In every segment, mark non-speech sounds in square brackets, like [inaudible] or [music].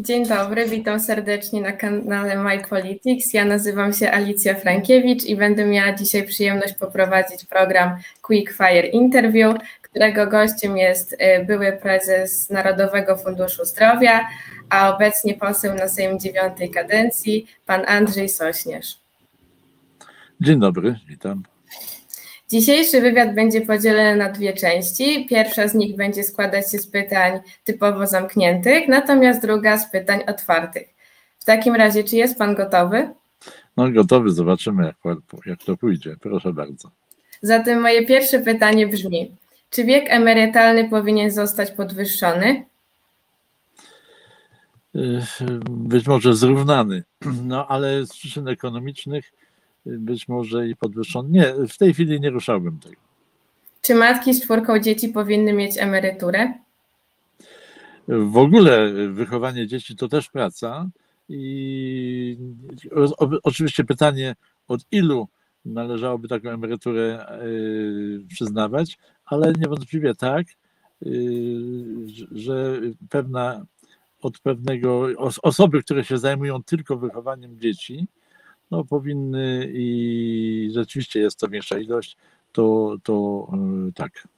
Dzień dobry, witam serdecznie na kanale My Politics. Ja nazywam się Alicja Frankiewicz i będę miała dzisiaj przyjemność poprowadzić program Quick Fire Interview, którego gościem jest y, były prezes Narodowego Funduszu Zdrowia, a obecnie poseł na Sejm dziewiątej kadencji, pan Andrzej Sośnierz. Dzień dobry, witam. Dzisiejszy wywiad będzie podzielony na dwie części. Pierwsza z nich będzie składać się z pytań typowo zamkniętych, natomiast druga z pytań otwartych. W takim razie, czy jest Pan gotowy? No gotowy, zobaczymy jak, jak to pójdzie. Proszę bardzo. Zatem moje pierwsze pytanie brzmi: czy wiek emerytalny powinien zostać podwyższony? Być może zrównany, [clears throat] no ale z przyczyn ekonomicznych być może i podwyższony. Nie, w tej chwili nie ruszałbym tego. Czy matki z czwórką dzieci powinny mieć emeryturę? W ogóle wychowanie dzieci to też praca i oczywiście pytanie, od ilu należałoby taką emeryturę e, przyznawać, ale niewątpliwie tak, e, że pewna od pewnego osoby, które się zajmują tylko wychowaniem dzieci, no, powinny i rzeczywiście jest to większa ilość, to, to e, tak.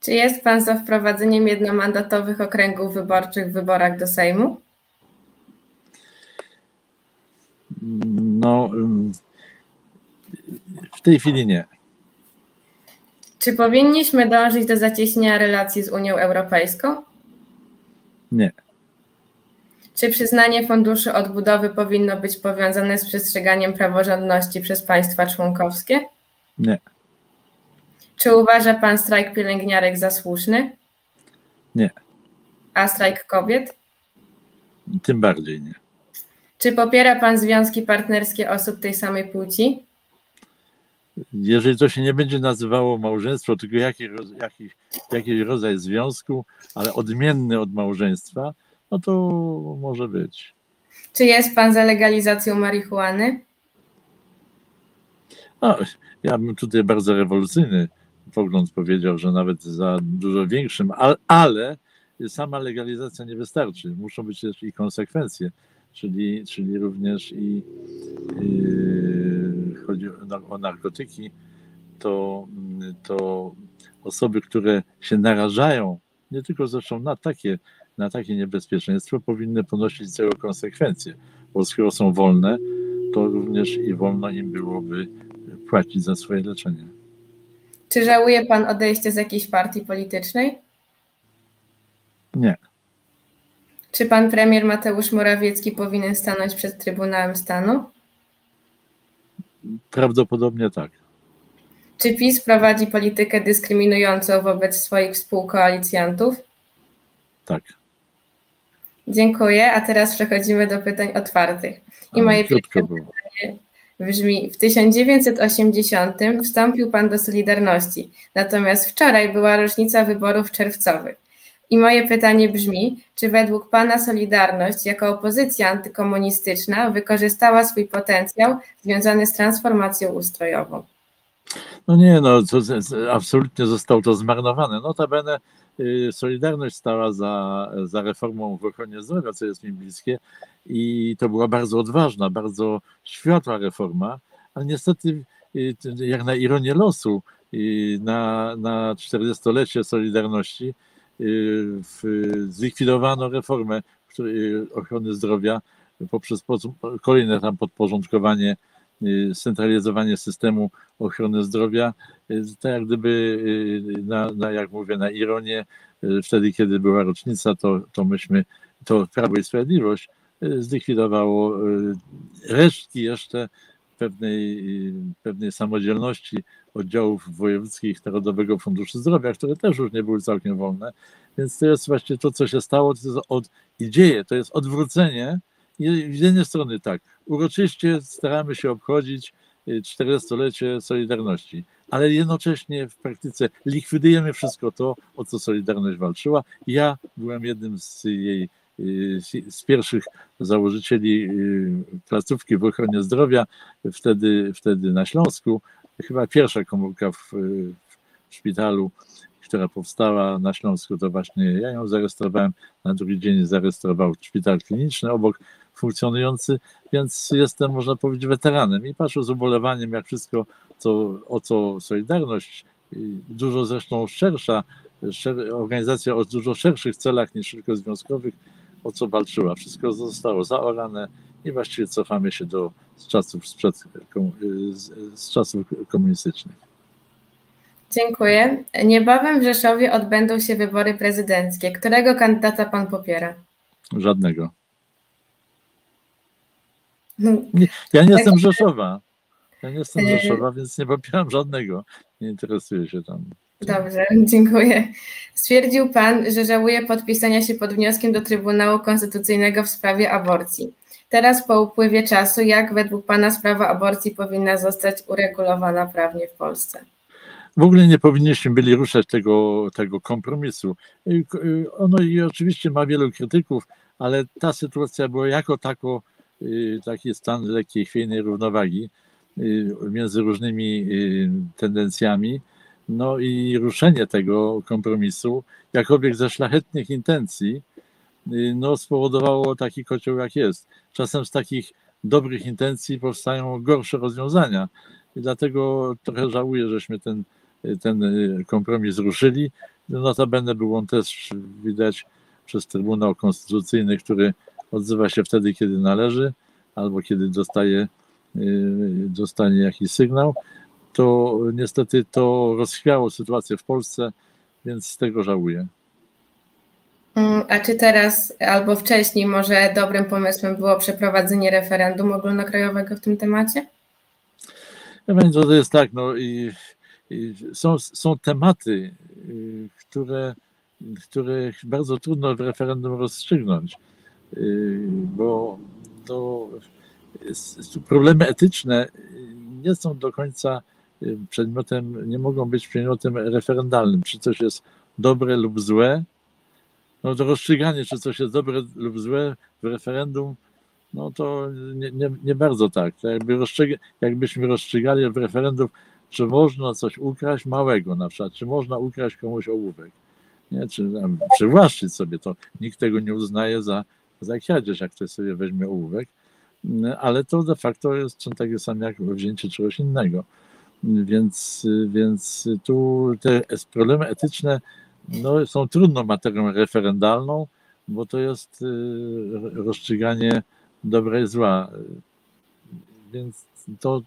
Czy jest Pan za wprowadzeniem jednomandatowych okręgów wyborczych w wyborach do Sejmu? No, w tej chwili nie. Czy powinniśmy dążyć do zacieśnienia relacji z Unią Europejską? Nie. Czy przyznanie funduszy odbudowy powinno być powiązane z przestrzeganiem praworządności przez państwa członkowskie? Nie. Czy uważa Pan strajk pielęgniarek za słuszny? Nie. A strajk kobiet? Tym bardziej nie. Czy popiera Pan związki partnerskie osób tej samej płci? Jeżeli to się nie będzie nazywało małżeństwo, tylko jakiś, jakiś, jakiś rodzaj związku, ale odmienny od małżeństwa, no to może być. Czy jest Pan za legalizacją marihuany? No, ja bym tutaj bardzo rewolucyjny pogląd powiedział, że nawet za dużo większym, ale sama legalizacja nie wystarczy. Muszą być też i konsekwencje, czyli, czyli również i yy, chodzi o narkotyki, to, to osoby, które się narażają, nie tylko zresztą na takie na takie niebezpieczeństwo powinny ponosić całe konsekwencje, bo skoro są wolne, to również i wolno im byłoby płacić za swoje leczenie. Czy żałuje Pan odejście z jakiejś partii politycznej? Nie. Czy Pan premier Mateusz Morawiecki powinien stanąć przed Trybunałem Stanu? Prawdopodobnie tak. Czy PiS prowadzi politykę dyskryminującą wobec swoich współkoalicjantów? Tak. Dziękuję, a teraz przechodzimy do pytań otwartych. I moje pierwsze pytanie brzmi, w 1980 wstąpił Pan do Solidarności, natomiast wczoraj była rocznica wyborów czerwcowych. I moje pytanie brzmi, czy według Pana Solidarność jako opozycja antykomunistyczna wykorzystała swój potencjał związany z transformacją ustrojową? No nie, no to, absolutnie zostało to zmarnowane. Notabene Solidarność stała za, za reformą w ochronie zdrowia, co jest mi bliskie, i to była bardzo odważna, bardzo światła reforma, ale niestety, y, jak na ironię losu, y, na, na 40-lecie Solidarności zlikwidowano reformę ochrony zdrowia poprzez kolejne tam podporządkowanie scentralizowanie systemu ochrony zdrowia, tak jak gdyby, y, na, na, jak mówię, na ironię, y, wtedy, kiedy była rocznica, to, to myśmy, to Prawo i Sprawiedliwość y, zlikwidowało resztki jeszcze pewnej, pewnej samodzielności oddziałów wojewódzkich Narodowego Funduszu Zdrowia, które też już nie były całkiem wolne. Więc to jest właśnie to, co się stało, to jest od, i dzieje, to jest odwrócenie i z jednej strony tak, uroczyście staramy się obchodzić 40-lecie y, Solidarności, ale jednocześnie w praktyce likwidujemy wszystko to, o co Solidarność walczyła. Ja byłem jednym z jej y, z pierwszych założycieli y, placówki w ochronie zdrowia, wtedy, wtedy na Śląsku. Chyba pierwsza komórka w, w szpitalu która powstała na Śląsku, to właśnie ja ją zarejestrowałem, na drugi dzień zarejestrował szpital kliniczny obok funkcjonujący, więc jestem, można powiedzieć, weteranem i patrzę z ubolewaniem, jak wszystko, co, o co Solidarność, dużo zresztą szersza, organizacja o dużo szerszych celach niż tylko związkowych, o co walczyła. Wszystko zostało zaorane i właściwie cofamy się do z czasów, sprzed, z, z czasów komunistycznych. Dziękuję. Niebawem w Rzeszowie odbędą się wybory prezydenckie. Którego kandydata pan popiera? Żadnego. Nie, ja nie jestem Rzeszowa. Ja nie jestem E, Rzeszowa, więc nie popieram żadnego. Nie interesuję się tam. Dobrze, dziękuję. Stwierdził pan, że żałuje podpisania się pod wnioskiem do Trybunału Konstytucyjnego w sprawie aborcji. Teraz po upływie czasu, jak według pana sprawa aborcji powinna zostać uregulowana prawnie w Polsce? W ogóle nie powinniśmy byli ruszać tego, tego kompromisu. Y, y, Ono i oczywiście ma wielu krytyków, ale ta sytuacja była jako tako, taki stan lekkiej, chwiejnej równowagi między różnymi tendencjami. No i ruszenie tego kompromisu, jakkolwiek ze szlachetnych intencji, no spowodowało taki kocioł, jak jest. Czasem z takich dobrych intencji powstają gorsze rozwiązania. I dlatego trochę żałuję, żeśmy ten, ten kompromis ruszyli. Notabene był on też widać przez Trybunał Konstytucyjny, który odzywa się wtedy, kiedy należy, albo kiedy dostaje, dostanie jakiś sygnał. To niestety to rozchwiało sytuację w Polsce, więc z tego żałuję. Mm, A czy teraz albo wcześniej może dobrym pomysłem było przeprowadzenie referendum ogólnokrajowego w tym temacie? Ja wiem, to jest tak, no i, i są, są tematy, y, które, które bardzo trudno w referendum rozstrzygnąć, y, bo to problemy etyczne nie są do końca y, przedmiotem, nie mogą być przedmiotem referendalnym, czy coś jest dobre lub złe, no to rozstrzyganie, czy coś jest dobre lub złe w referendum, no to nie, nie, nie bardzo tak. Jakby jakbyśmy rozstrzygali w referendum, czy można coś ukraść małego na przykład, czy można ukraść komuś ołówek, nie? czy przywłaszczyć sobie to. Nikt tego nie uznaje za, za kradzież, jak ktoś sobie weźmie ołówek, ale to de facto jest takie samo jak wzięcie czegoś innego. Więc, więc tu te problemy etyczne no, są trudną materią referendalną, bo to jest y, rozstrzyganie dobra i zła. Więc to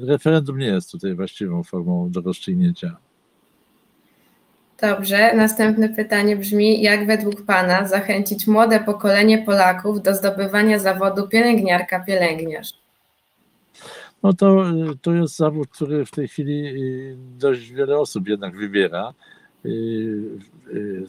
referendum nie jest tutaj właściwą formą do rozstrzygnięcia. Dobrze, następne pytanie brzmi, jak według Pana zachęcić młode pokolenie Polaków do zdobywania zawodu pielęgniarka-pielęgniarz? No to, to jest zawód, który w tej chwili y, dość wiele osób jednak wybiera. Y, y,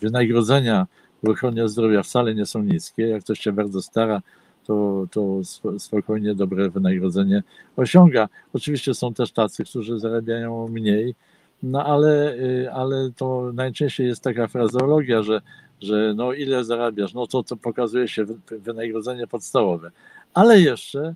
Wynagrodzenia w ochronie zdrowia wcale nie są niskie. Jak ktoś się bardzo stara, to, to sp- spokojnie dobre wynagrodzenie osiąga. Oczywiście są też tacy, którzy zarabiają mniej, no ale, y, ale to najczęściej jest taka frazeologia, że, że no ile zarabiasz, no to, to pokazuje się wy- wynagrodzenie podstawowe. Ale jeszcze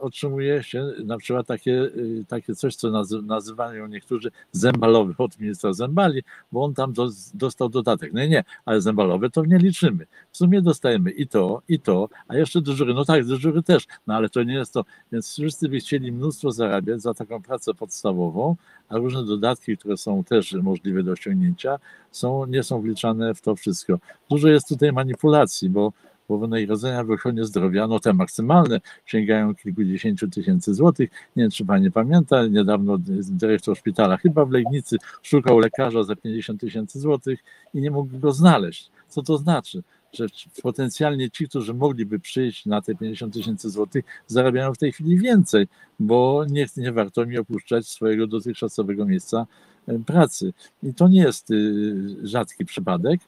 otrzymuje się na przykład takie, y, takie coś, co nazy- nazywają niektórzy zembalowy od ministra Zembali, bo on tam dos- dostał dodatek. No nie, ale zembalowe to nie liczymy. W sumie dostajemy i to, i to, a jeszcze dyżury. No tak, dyżury też, no ale to nie jest to. Więc wszyscy by chcieli mnóstwo zarabiać za taką pracę podstawową, a różne dodatki, które są też możliwe do osiągnięcia, są, nie są wliczane w to wszystko. Dużo jest tutaj manipulacji, bo wynagrodzenia w ochronie zdrowia, no te maksymalne, sięgają kilkudziesięciu tysięcy złotych. Nie wiem, czy pani pamięta, niedawno dyrektor szpitala, chyba w Legnicy, szukał lekarza za 50 tysięcy złotych i nie mógł go znaleźć. Co to znaczy? Że potencjalnie ci, którzy mogliby przyjść na te 50 tysięcy złotych, zarabiają w tej chwili więcej, bo nie, nie warto mi opuszczać swojego dotychczasowego miejsca e, pracy. I to nie jest y, rzadki przypadek.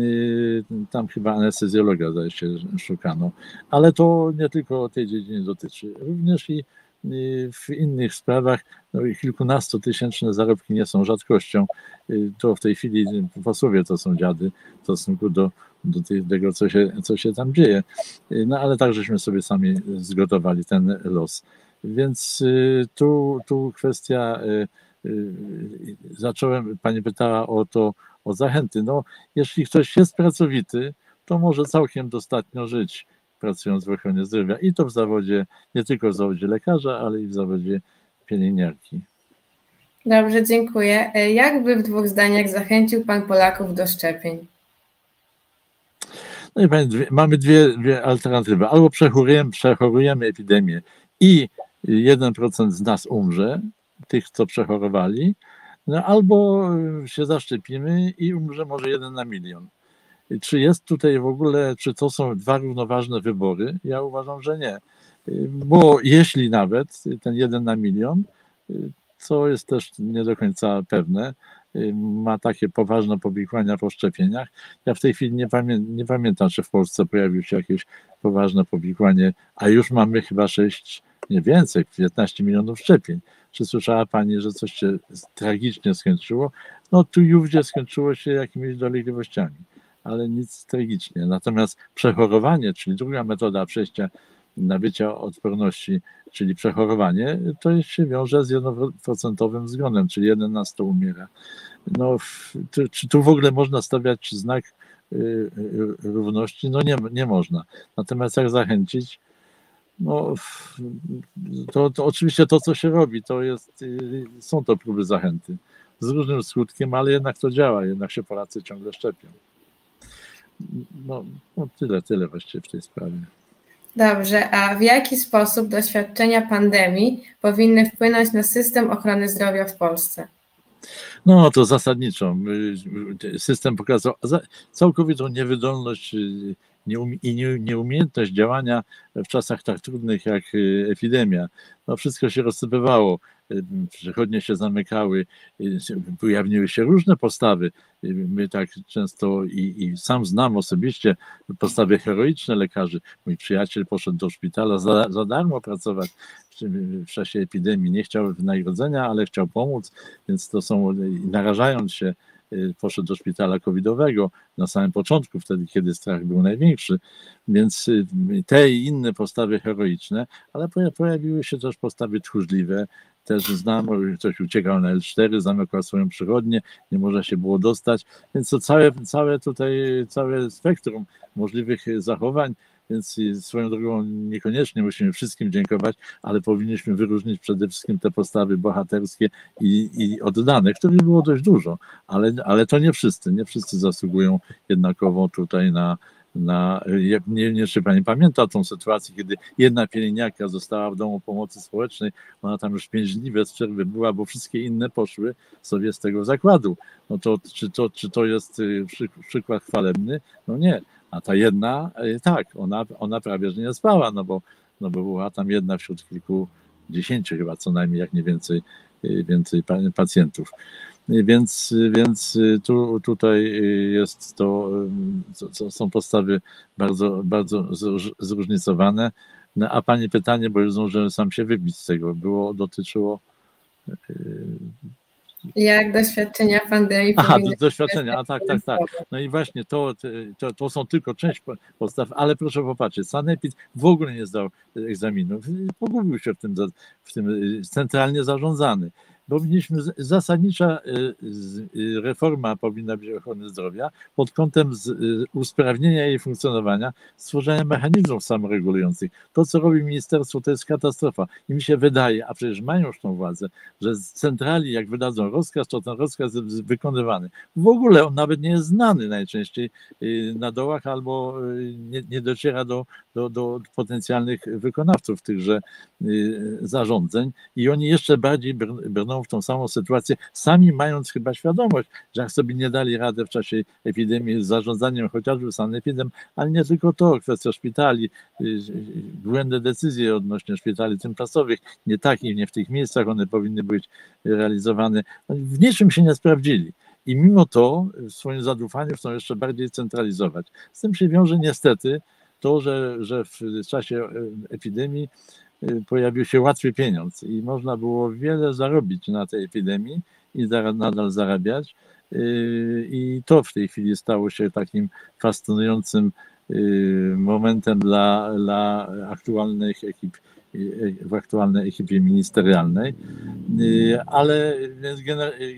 Y, Tam chyba anestezjologa zdaje szukano, ale to nie tylko tej dziedziny dotyczy. Również i y, w innych sprawach no, kilkunastotysięczne zarobki nie są rzadkością. Y, To w tej chwili posłowie to są dziady w stosunku do, do tego, co się, co się tam dzieje. No ale tak żeśmy sobie sami zgotowali ten los. Więc tu, tu kwestia zacząłem, pani pytała o to, o zachęty. No, jeśli ktoś jest pracowity, to może całkiem dostatnio żyć pracując w ochronie zdrowia i to w zawodzie, nie tylko w zawodzie lekarza, ale i w zawodzie pielęgniarki. Dobrze, dziękuję. Jakby w dwóch zdaniach zachęcił Pan Polaków do szczepień? No i pani, dwie, mamy dwie, dwie alternatywy. Albo przechorujemy, przechorujemy epidemię i 1% z nas umrze, tych, co przechorowali, no albo się zaszczepimy i umrze może jeden na milion. Czy jest tutaj w ogóle, czy to są dwa równoważne wybory? Ja uważam, że nie. Bo jeśli nawet ten jeden na milion, co jest też nie do końca pewne, ma takie poważne powikłania po szczepieniach. Ja w tej chwili nie, pamię nie pamiętam, czy w Polsce pojawiło się jakieś poważne powikłanie, a już mamy chyba 6, nie więcej, 15 milionów szczepień. Czy słyszała Pani, że coś się tragicznie skończyło? No tu i ówdzie skończyło się jakimiś dolegliwościami, ale nic tragicznie. Natomiast przechorowanie, czyli druga metoda przejścia nabycia odporności, czyli przechorowanie, to się wiąże z jednoprocentowym zgonem, czyli jeden na 100 umiera. No, czy tu w ogóle można stawiać znak y, y, równości? No nie, nie można. Natomiast jak zachęcić? No, to, to oczywiście to, co się robi, to jest, y, są to próby zachęty. Z różnym skutkiem, ale jednak to działa, jednak się Polacy ciągle szczepią. No, no tyle, tyle właściwie w tej sprawie. Dobrze, a w jaki sposób doświadczenia pandemii powinny wpłynąć na system ochrony zdrowia w Polsce? No to zasadniczo. System pokazał całkowitą niewydolność y, i nieumiejętność działania w czasach tak trudnych jak y, epidemia. No wszystko się rozsypywało, y, przechodnie się zamykały, ujawniły się różne postawy. My tak często i, i sam znam osobiście postawy heroiczne lekarzy. Mój przyjaciel poszedł do szpitala za, za darmo pracować w czasie epidemii. Nie chciał wynagrodzenia, ale chciał pomóc, więc to są, narażając się Y, poszedł do szpitala covidowego na samym początku, wtedy kiedy strach był największy, więc y, te i inne postawy heroiczne, ale pojawiły się też postawy tchórzliwe, też znam, ktoś uciekał na L4, zamykał swoją przychodnię, nie można się było dostać, więc to całe, całe tutaj, całe spektrum możliwych zachowań więc swoją drogą niekoniecznie musimy wszystkim dziękować, ale powinniśmy wyróżnić przede wszystkim te postawy bohaterskie i, i oddane, których było dość dużo, ale, ale to nie wszyscy, nie wszyscy zasługują jednakowo tutaj na, na, nie, nie czy pani pamięta tą sytuację, kiedy jedna pielęgniarka została w domu pomocy społecznej, ona tam już pięć dni bez przerwy była, bo wszystkie inne poszły sobie z tego zakładu. No to czy to, czy to jest y, przykład chwalebny? No nie. A ta jedna, e, tak, ona, ona prawie że nie spała, no bo, no bo była tam jedna wśród kilkudziesięciu chyba co najmniej, jak nie więcej, e, więcej pacjentów. E, więc, więc tu, tutaj jest to, są postawy bardzo, bardzo zróżnicowane. No, a Pani pytanie, bo już zdążyłem sam się wybić z tego, było, dotyczyło jak doświadczenia pandemii. Aha, do, doświadczenia, a tak, tak, tak. No i właśnie to, to, to są tylko część podstaw, ale proszę popatrzeć, Sanepid w ogóle nie zdał egzaminów, pogubił się w tym, w tym y, centralnie zarządzany powinniśmy, zasadnicza y, y, reforma powinna być ochrony zdrowia pod kątem y, usprawnienia jej funkcjonowania, stworzenia mechanizmów samoregulujących. To, co robi ministerstwo, to jest katastrofa. I mi się wydaje, a przecież mają już tą władzę, że z centrali, jak wydadzą rozkaz, to ten rozkaz jest wykonywany. W ogóle on nawet nie jest znany najczęściej na dołach albo nie, nie dociera do, do, do potencjalnych wykonawców tychże zarządzeń i oni jeszcze bardziej brną w tą samą sytuację, sami mając chyba świadomość, że jak sobie nie dali rady w czasie epidemii z zarządzaniem chociażby sanepidem, ale nie tylko to, kwestia szpitali, y, y, błędne decyzje odnośnie szpitali tymczasowych, nie takich, nie w tych miejscach one powinny być realizowane, w niczym się nie sprawdzili. I mimo to w swoim zadufaniu chcą jeszcze bardziej centralizować. Z tym się wiąże niestety to, że, że w czasie e, epidemii Y, pojawił się łatwy pieniądz i można było wiele zarobić na tej epidemii i nadal zarabiać. Y, I to w tej chwili stało się takim fascynującym y, momentem dla, dla aktualnych ekip w aktualnej ekipie ministerialnej. Ale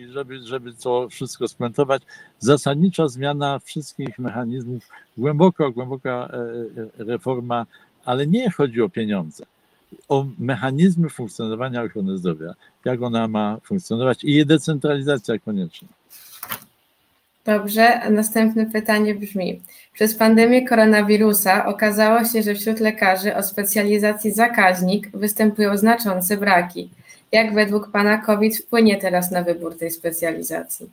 żeby, żeby to wszystko skomentować, zasadnicza zmiana wszystkich mechanizmów, głęboka, głęboka reforma, ale nie chodzi o pieniądze o mechanizmy funkcjonowania ochrony zdrowia, jak ona ma funkcjonować i jej decentralizacja konieczna. Dobrze, następne pytanie brzmi. Przez pandemię koronawirusa okazało się, że wśród lekarzy o specjalizacji zakaźnik występują znaczące braki. Jak według Pana COVID wpłynie teraz na wybór tej specjalizacji?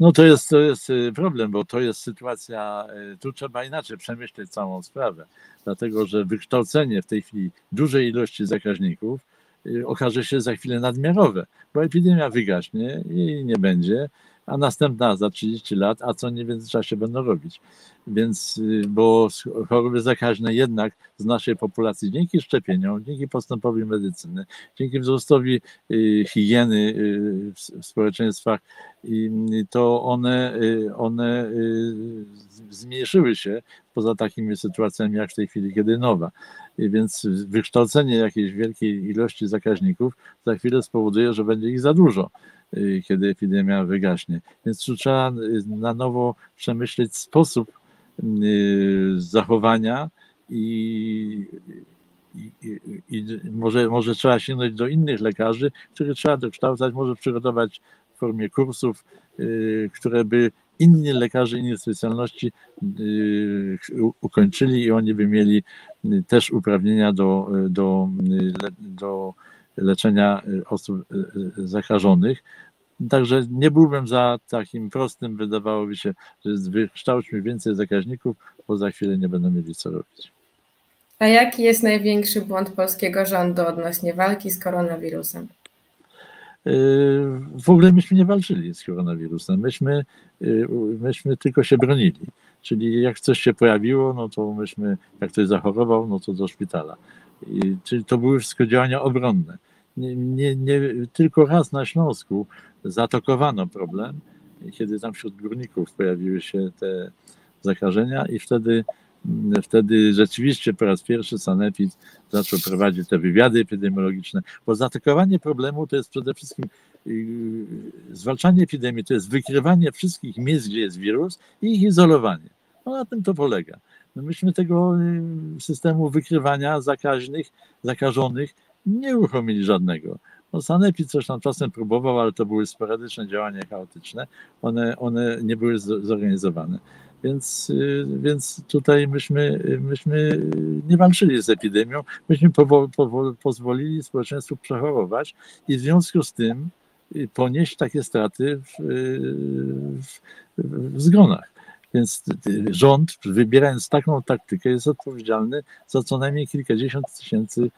No to jest, to jest y, problem, bo to jest sytuacja, y, tu trzeba inaczej przemyśleć całą sprawę, dlatego że wykształcenie w tej chwili dużej ilości zakaźników y, okaże się za chwilę nadmiarowe, bo epidemia wygaśnie i nie będzie, a następna za 30 lat, a co nie w międzyczasie będą robić. Więc, y, bo choroby zakaźne jednak z naszej populacji dzięki szczepieniom, dzięki postępowi medycyny, dzięki wzrostowi y, higieny y, w społeczeństwach, to one, one zmniejszyły się poza takimi sytuacjami jak w tej chwili, kiedy nowa. Więc wykształcenie jakiejś wielkiej ilości zakaźników za chwilę spowoduje, że będzie ich za dużo. Y, kiedy epidemia wygaśnie. Więc tu trzeba y, na nowo przemyśleć sposób y, zachowania i, i, i, może, może trzeba sięgnąć do innych lekarzy, których trzeba dokształcać, może przygotować w formie kursów, które by inni lekarze innych specjalności ukończyli i oni by mieli też uprawnienia do, do, do leczenia y, osób y, y, zakażonych. Także nie byłbym za takim prostym, wydawałoby się, że wykształćmy więcej zakaźników, bo za chwilę nie będą mieli co robić. A jaki jest największy błąd polskiego rządu odnośnie walki z koronawirusem? W ogóle myśmy nie walczyli z koronawirusem, myśmy, myśmy tylko się bronili. Czyli jak coś się pojawiło, no to myśmy, jak ktoś zachorował, no to do szpitala. I, czyli to były wszystko działania obronne. Nie, nie, nie, tylko raz na Śląsku zaatakowano problem, kiedy tam wśród górników pojawiły się te zakażenia i wtedy, wtedy rzeczywiście po raz pierwszy Sanepid zaczął prowadzić te wywiady epidemiologiczne, bo zaatakowanie problemu to jest przede wszystkim yy, zwalczanie epidemii, to jest wykrywanie wszystkich miejsc, gdzie jest wirus i ich izolowanie. No na tym to polega. No myśmy tego y, systemu wykrywania zakaźnych, zakażonych nie uruchomili żadnego. No Sanepid coś tam czasem próbował, ale to były sporadyczne działania chaotyczne. One, one nie były zorganizowane. Więc, y, więc tutaj myśmy, myśmy nie walczyli z epidemią, myśmy powo, powo, pozwolili społeczeństwu przechorować i w związku z tym y, ponieść takie straty w, w, w zgonach. Więc rząd, wybierając taką taktykę, jest odpowiedzialny za co najmniej kilkadziesiąt tysięcy y,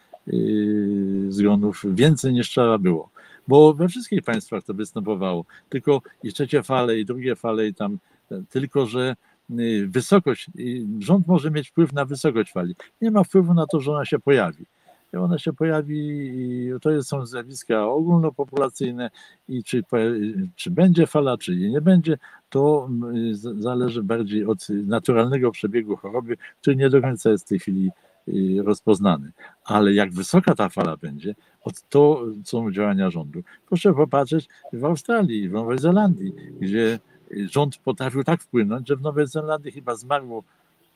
zgonów, więcej niż trzeba było. Bo we wszystkich państwach to występowało. Tylko i trzecie fale, i drugie fale, i tam, tylko że y, wysokość, rząd może mieć wpływ na wysokość fali. Nie ma wpływu na to, że ona się pojawi ona się pojawi to są zjawiska ogólnopopulacyjne i czy, czy będzie fala, czy jej nie będzie, to zależy bardziej od naturalnego przebiegu choroby, który nie do końca jest w tej chwili rozpoznany. Ale jak wysoka ta fala będzie, to są działania rządu. Proszę popatrzeć w Australii, w Nowej Zelandii, gdzie rząd potrafił tak wpłynąć, że w Nowej Zelandii chyba zmarło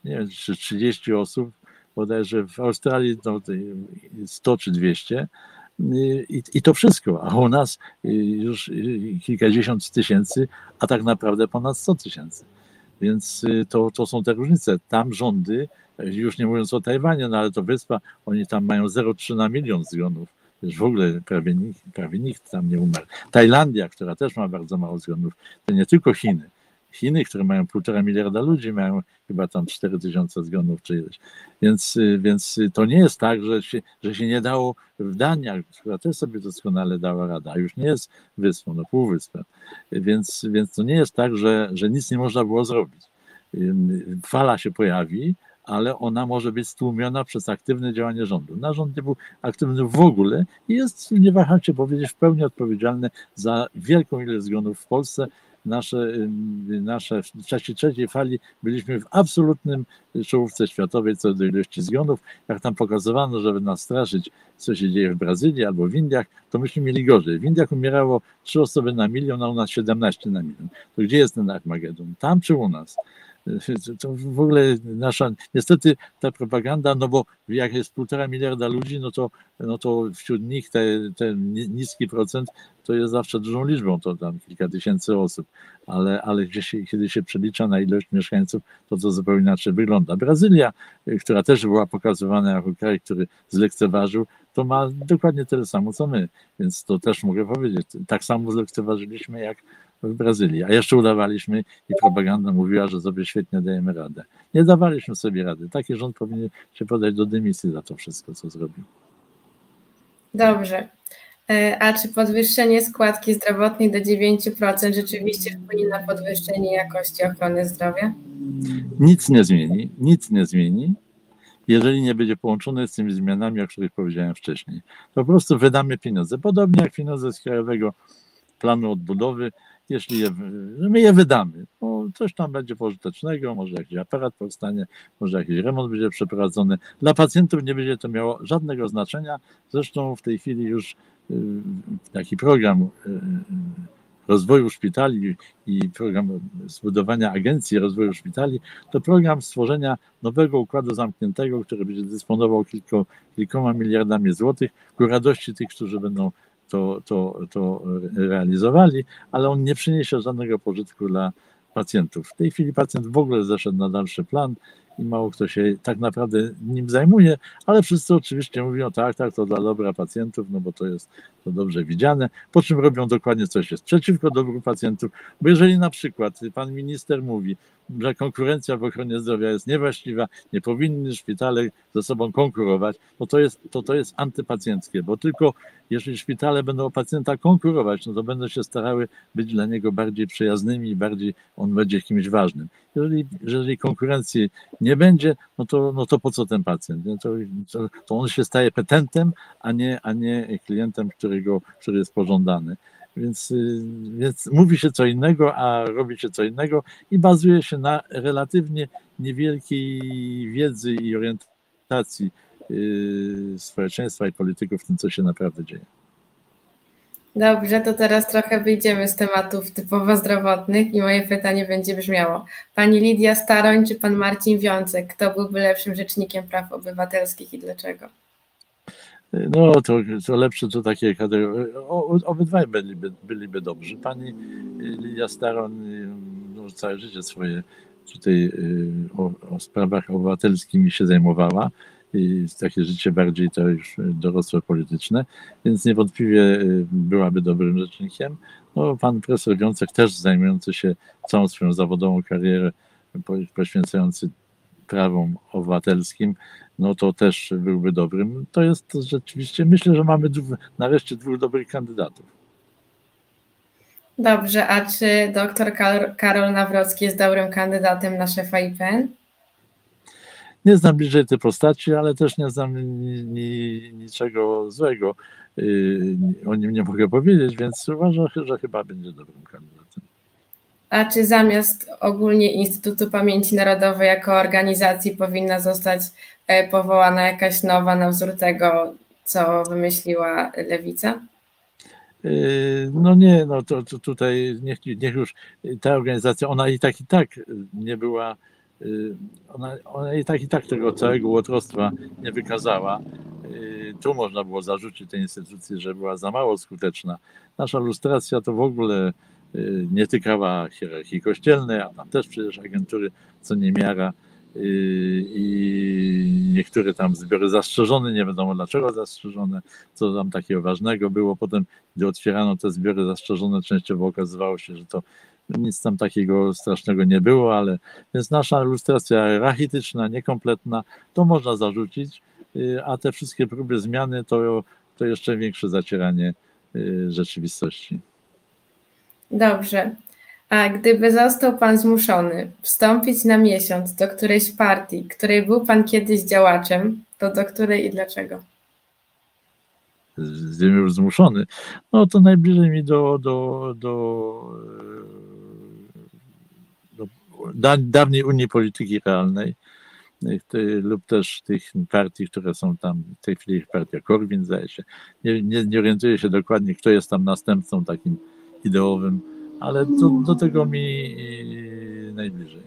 nie wiem, czy 30 osób, bodajże w Australii no, 100 czy 200 i, i to wszystko, a u nas już kilkadziesiąt tysięcy, a tak naprawdę ponad 100 tysięcy. Więc y, to, to są te różnice. Tam rządy, już nie mówiąc o Tajwanie, no ale to wyspa, oni tam mają 0,3 na milion zgonów. Już w ogóle prawie nikt, prawie nikt tam nie umarł. Tajlandia, która też ma bardzo mało zgonów, to nie tylko Chiny. Chiny, które mają półtora miliarda ludzi, mają chyba tam 4 tysiące zgonów czy ileś. Więc, y, więc to nie jest tak, że się, że się nie dało w Danii, która też sobie doskonale dała radę, a już nie jest wyspą, no półwyspem. Więc, więc to nie jest tak, że, że nic nie można było zrobić. Fala się pojawi, ale ona może być stłumiona przez aktywne działanie rządu. Na rząd nie był aktywny w ogóle i jest, nie waham się powiedzieć, w pełni odpowiedzialny za wielką ilość zgonów w Polsce, nasze, y, nasze w czasie trzeciej fali byliśmy w absolutnym czołówce światowej co do ilości zgonów. Jak tam pokazywano, żeby nas straszyć, co się dzieje w Brazylii albo w Indiach, to myśmy mieli gorzej. W Indiach umierało 3 osoby na milion, a u nas 17 na milion. To gdzie jest ten Armagedon? Tam czy u nas? To w ogóle nasza, niestety ta propaganda, no bo jak jest półtora miliarda ludzi, no to, no to wśród nich ten te niski procent to jest zawsze dużą liczbą, to tam kilka tysięcy osób, ale, ale gdzie się, kiedy się przelicza na ilość mieszkańców, to to zupełnie inaczej wygląda. Brazylia, która też była pokazywana jako kraj, który zlekceważył, to ma dokładnie tyle samo co my, więc to też mogę powiedzieć. Tak samo zlekceważyliśmy jak w Brazylii, a jeszcze udawaliśmy i propaganda mówiła, że sobie świetnie dajemy radę. Nie dawaliśmy sobie rady. Taki rząd powinien się podać do dymisji za to wszystko, co zrobił. Dobrze. E, a czy podwyższenie składki zdrowotnej do 9% rzeczywiście wpłynie na podwyższenie jakości ochrony zdrowia? Nic nie zmieni, nic nie zmieni, jeżeli nie będzie połączone z tymi zmianami, o których powiedziałem wcześniej. Po prostu wydamy pieniądze. Podobnie jak pieniądze z Krajowego Planu Odbudowy, jeśli je, my je wydamy, bo coś tam będzie pożytecznego, może jakiś aparat powstanie, może jakiś remont będzie przeprowadzony. Dla pacjentów nie będzie to miało żadnego znaczenia. Zresztą w tej chwili już y, taki program y, y, rozwoju szpitali i program zbudowania agencji rozwoju szpitali, to program stworzenia nowego układu zamkniętego, który będzie dysponował kilku, kilkoma miliardami złotych ku radości tych, którzy będą to, to, to realizowali, ale on nie przyniesie żadnego pożytku dla pacjentów. W tej chwili pacjent w ogóle zeszedł na dalszy plan i mało kto się tak naprawdę nim zajmuje, ale wszyscy oczywiście mówią tak, tak, to dla dobra pacjentów, no bo to jest to dobrze widziane, po czym robią dokładnie coś jest przeciwko dobru pacjentów, bo jeżeli na przykład pan minister mówi, że konkurencja w ochronie zdrowia jest niewłaściwa, nie powinny szpitale ze sobą konkurować, no to jest, to, to jest antypacjenckie, bo tylko jeżeli szpitale będą o pacjenta konkurować, no to będą się starały być dla niego bardziej przyjaznymi bardziej on będzie kimś ważnym. Jeżeli, jeżeli konkurencji nie będzie, no to, no to po co ten pacjent? To, to, on się staje petentem, a nie, a nie klientem, którego, który jest pożądany. Więc, y, więc mówi się co innego, a robi się co innego i bazuje się na relatywnie niewielkiej wiedzy i orientacji y, społeczeństwa i polityków w tym, co się naprawdę dzieje. Dobrze, to teraz trochę wyjdziemy z tematów typowo zdrowotnych i moje pytanie będzie brzmiało. Pani Lidia Staroń czy pan Marcin Wiącek, kto byłby lepszym rzecznikiem praw obywatelskich i dlaczego? No to, to lepsze to takie kategorie. Obydwaj byliby, byliby dobrzy. Pani Lidia Staroń no, całe życie swoje tutaj y, o, o sprawach obywatelskimi się zajmowała i takie życie bardziej to już dorosłe polityczne, więc niewątpliwie y, byłaby dobrym rzecznikiem. No, pan profesor Wiącek też zajmujący się całą swoją zawodową karierę, poświęcający prawom obywatelskim, no to też byłby dobrym. To jest rzeczywiście, myślę, że mamy nareszcie dwóch dobrych kandydatów. Dobrze, a czy doktor Karol Nawrocki jest dobrym kandydatem na szefa IPN? Nie znam bliżej tej postaci, ale też nie znam ni, ni, niczego złego. Yy, o nim nie mogę powiedzieć, więc uważam, że chyba będzie dobrym kandydatem. A czy zamiast ogólnie Instytutu Pamięci Narodowej jako organizacji powinna zostać e, powołana jakaś nowa na wzór tego, co wymyśliła Lewica? Yy, no nie, no to, to tutaj niech, niech już ta organizacja, ona i tak i tak nie była Y, ona, ona i tak i tak tego całego łotrostwa nie wykazała. Y, tu można było zarzucić tej instytucji, że była za mało skuteczna. Nasza lustracja to w ogóle y, nie tykała hierarchii kościelnej, a tam też przecież agentury co niemiara i niektóre tam zbiory zastrzeżone, nie wiadomo dlaczego zastrzeżone, co tam takiego ważnego było. Potem, gdy otwierano te zbiory zastrzeżone, częściowo okazywało się, że to nic tam takiego strasznego nie było, ale więc nasza ilustracja rachityczna, niekompletna, to można zarzucić, y, a te wszystkie próby zmiany to, to jeszcze większe zacieranie y, rzeczywistości. Dobrze. A gdyby został Pan zmuszony wstąpić na miesiąc do którejś partii, której był Pan kiedyś działaczem, to do której i dlaczego? Gdybym już zmuszony, no to najbliżej mi do, do, do da, dawniej Unii Polityki Realnej y, lub też tych partii, które są tam, w tej chwili partia Korwin zdaje się. Nie, nie, nie orientuję się dokładnie, kto jest tam następcą takim ideowym, ale do, do tego mi y, najbliżej.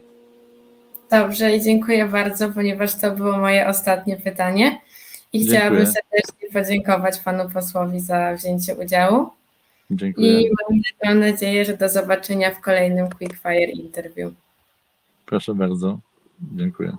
Dobrze i dziękuję bardzo, ponieważ to było moje ostatnie pytanie. I Dziękuję. chciałabym serdecznie podziękować panu posłowi za wzięcie udziału. Dziękuję. I mam nadzieję, że do zobaczenia w kolejnym Quickfire Interview. Proszę bardzo. Dziękuję.